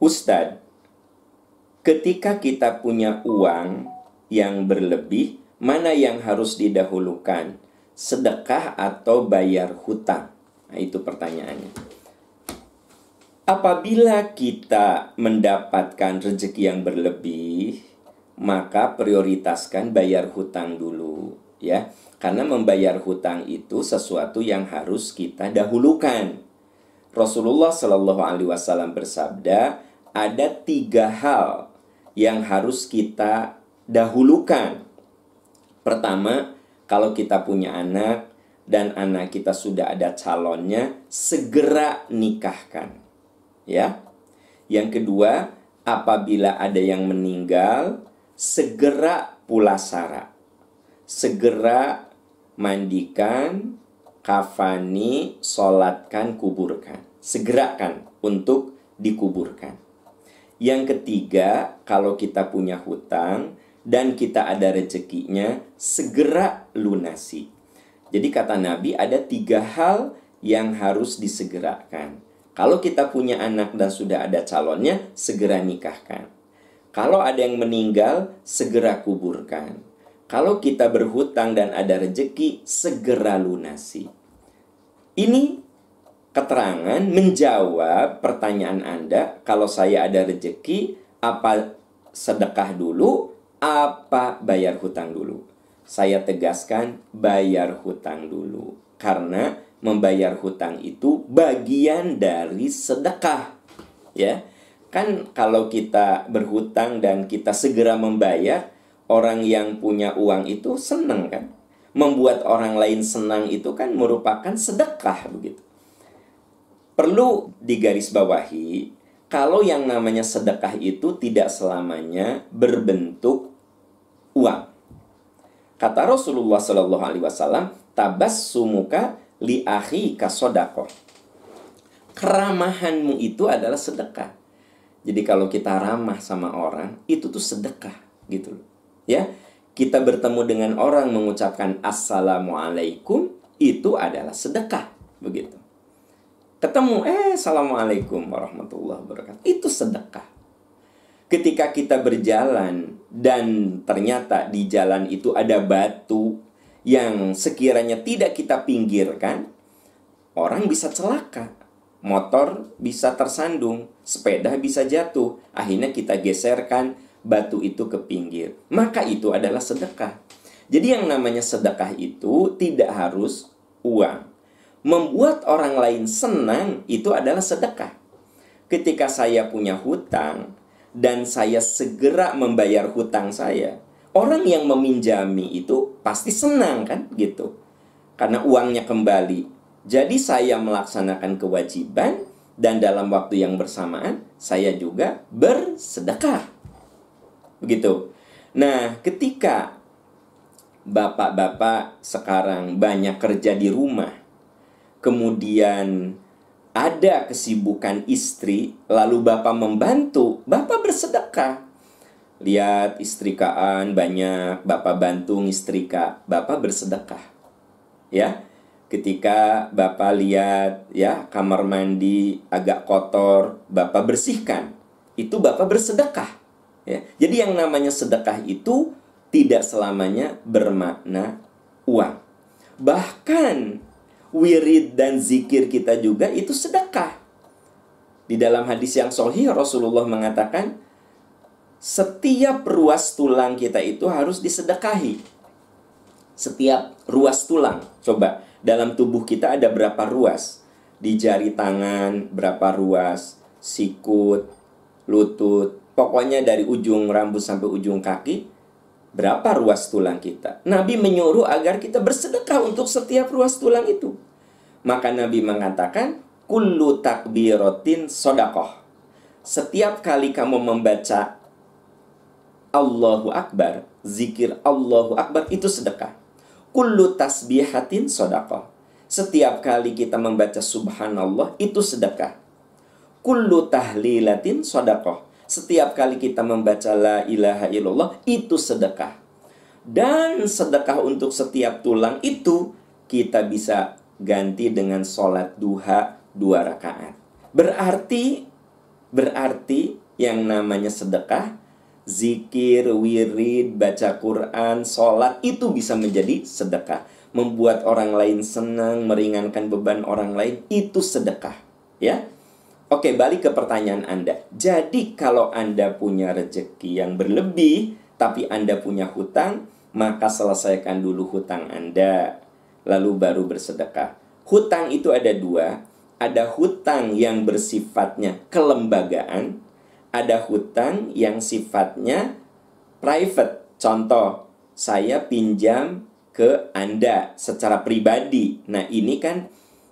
Ustadz, ketika kita punya uang yang berlebih, mana yang harus didahulukan? Sedekah atau bayar hutang? Nah, itu pertanyaannya. Apabila kita mendapatkan rezeki yang berlebih, maka prioritaskan bayar hutang dulu, ya. Karena membayar hutang itu sesuatu yang harus kita dahulukan. Rasulullah Shallallahu Alaihi Wasallam bersabda, ada tiga hal yang harus kita dahulukan. Pertama, kalau kita punya anak dan anak kita sudah ada calonnya, segera nikahkan. Ya. Yang kedua, apabila ada yang meninggal, segera pulasara. Segera mandikan, kafani, solatkan, kuburkan. Segerakan untuk dikuburkan. Yang ketiga, kalau kita punya hutang dan kita ada rezekinya, segera lunasi. Jadi kata Nabi ada tiga hal yang harus disegerakan. Kalau kita punya anak dan sudah ada calonnya, segera nikahkan. Kalau ada yang meninggal, segera kuburkan. Kalau kita berhutang dan ada rejeki, segera lunasi. Ini keterangan menjawab pertanyaan Anda, kalau saya ada rejeki, apa sedekah dulu, apa bayar hutang dulu? Saya tegaskan bayar hutang dulu. Karena membayar hutang itu bagian dari sedekah. Ya. Kan kalau kita berhutang dan kita segera membayar, orang yang punya uang itu senang kan? Membuat orang lain senang itu kan merupakan sedekah begitu. Perlu digarisbawahi kalau yang namanya sedekah itu tidak selamanya berbentuk uang. Kata Rasulullah Shallallahu Alaihi Wasallam, tabas sumuka li ahi kasodako. Keramahanmu itu adalah sedekah. Jadi kalau kita ramah sama orang, itu tuh sedekah gitu ya kita bertemu dengan orang mengucapkan assalamualaikum itu adalah sedekah begitu ketemu eh assalamualaikum warahmatullahi wabarakatuh itu sedekah ketika kita berjalan dan ternyata di jalan itu ada batu yang sekiranya tidak kita pinggirkan orang bisa celaka motor bisa tersandung sepeda bisa jatuh akhirnya kita geserkan batu itu ke pinggir. Maka itu adalah sedekah. Jadi yang namanya sedekah itu tidak harus uang. Membuat orang lain senang itu adalah sedekah. Ketika saya punya hutang dan saya segera membayar hutang saya, orang yang meminjami itu pasti senang kan gitu. Karena uangnya kembali. Jadi saya melaksanakan kewajiban dan dalam waktu yang bersamaan saya juga bersedekah. Begitu. Nah, ketika bapak-bapak sekarang banyak kerja di rumah, kemudian ada kesibukan istri, lalu bapak membantu, bapak bersedekah. Lihat istrikaan banyak, bapak bantu istrika, bapak bersedekah. Ya, ketika bapak lihat ya kamar mandi agak kotor, bapak bersihkan. Itu bapak bersedekah. Ya. Jadi yang namanya sedekah itu tidak selamanya bermakna uang. Bahkan wirid dan zikir kita juga itu sedekah. Di dalam hadis yang sahih Rasulullah mengatakan setiap ruas tulang kita itu harus disedekahi. Setiap ruas tulang. Coba dalam tubuh kita ada berapa ruas? Di jari tangan berapa ruas? Sikut, lutut, Pokoknya dari ujung rambut sampai ujung kaki, berapa ruas tulang kita. Nabi menyuruh agar kita bersedekah untuk setiap ruas tulang itu. Maka Nabi mengatakan, Kullu takbiratin sodakoh. Setiap kali kamu membaca Allahu Akbar, zikir Allahu Akbar itu sedekah. Kullu tasbihatin sodakoh. Setiap kali kita membaca subhanallah itu sedekah. Kullu tahlilatin sodakoh setiap kali kita membaca la ilaha illallah itu sedekah. Dan sedekah untuk setiap tulang itu kita bisa ganti dengan sholat duha dua rakaat. Berarti Berarti yang namanya sedekah, zikir, wirid, baca Quran, sholat itu bisa menjadi sedekah. Membuat orang lain senang, meringankan beban orang lain itu sedekah, ya. Oke, balik ke pertanyaan Anda. Jadi kalau Anda punya rezeki yang berlebih tapi Anda punya hutang, maka selesaikan dulu hutang Anda, lalu baru bersedekah. Hutang itu ada dua, ada hutang yang bersifatnya kelembagaan, ada hutang yang sifatnya private. Contoh, saya pinjam ke Anda secara pribadi. Nah, ini kan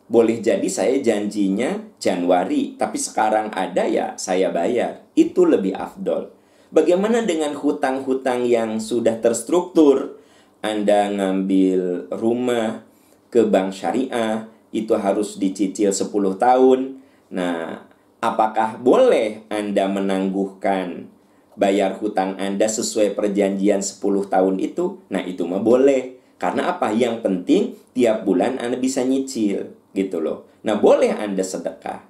boleh jadi saya janjinya Januari, tapi sekarang ada ya saya bayar. Itu lebih afdol. Bagaimana dengan hutang-hutang yang sudah terstruktur? Anda ngambil rumah ke bank syariah, itu harus dicicil 10 tahun. Nah, apakah boleh Anda menangguhkan bayar hutang Anda sesuai perjanjian 10 tahun itu? Nah, itu mah boleh. Karena apa? Yang penting tiap bulan Anda bisa nyicil gitu loh. Nah, boleh Anda sedekah.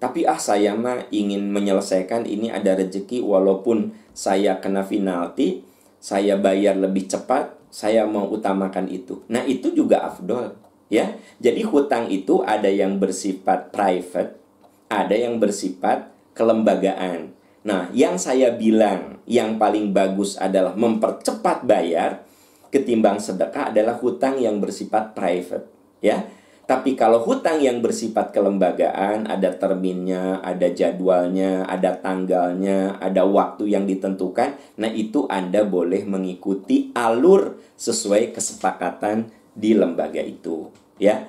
Tapi ah saya mah ingin menyelesaikan ini ada rezeki walaupun saya kena penalti, saya bayar lebih cepat, saya mau utamakan itu. Nah, itu juga afdol, ya. Jadi hutang itu ada yang bersifat private, ada yang bersifat kelembagaan. Nah, yang saya bilang yang paling bagus adalah mempercepat bayar ketimbang sedekah adalah hutang yang bersifat private, ya. Tapi kalau hutang yang bersifat kelembagaan, ada terminnya, ada jadwalnya, ada tanggalnya, ada waktu yang ditentukan, nah itu Anda boleh mengikuti alur sesuai kesepakatan di lembaga itu, ya.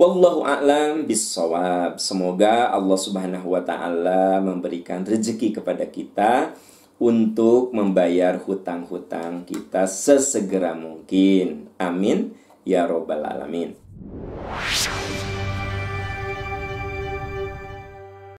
Wallahu a'lam bisawab. Semoga Allah Subhanahu wa taala memberikan rezeki kepada kita untuk membayar hutang-hutang kita sesegera mungkin. Amin ya robbal alamin. you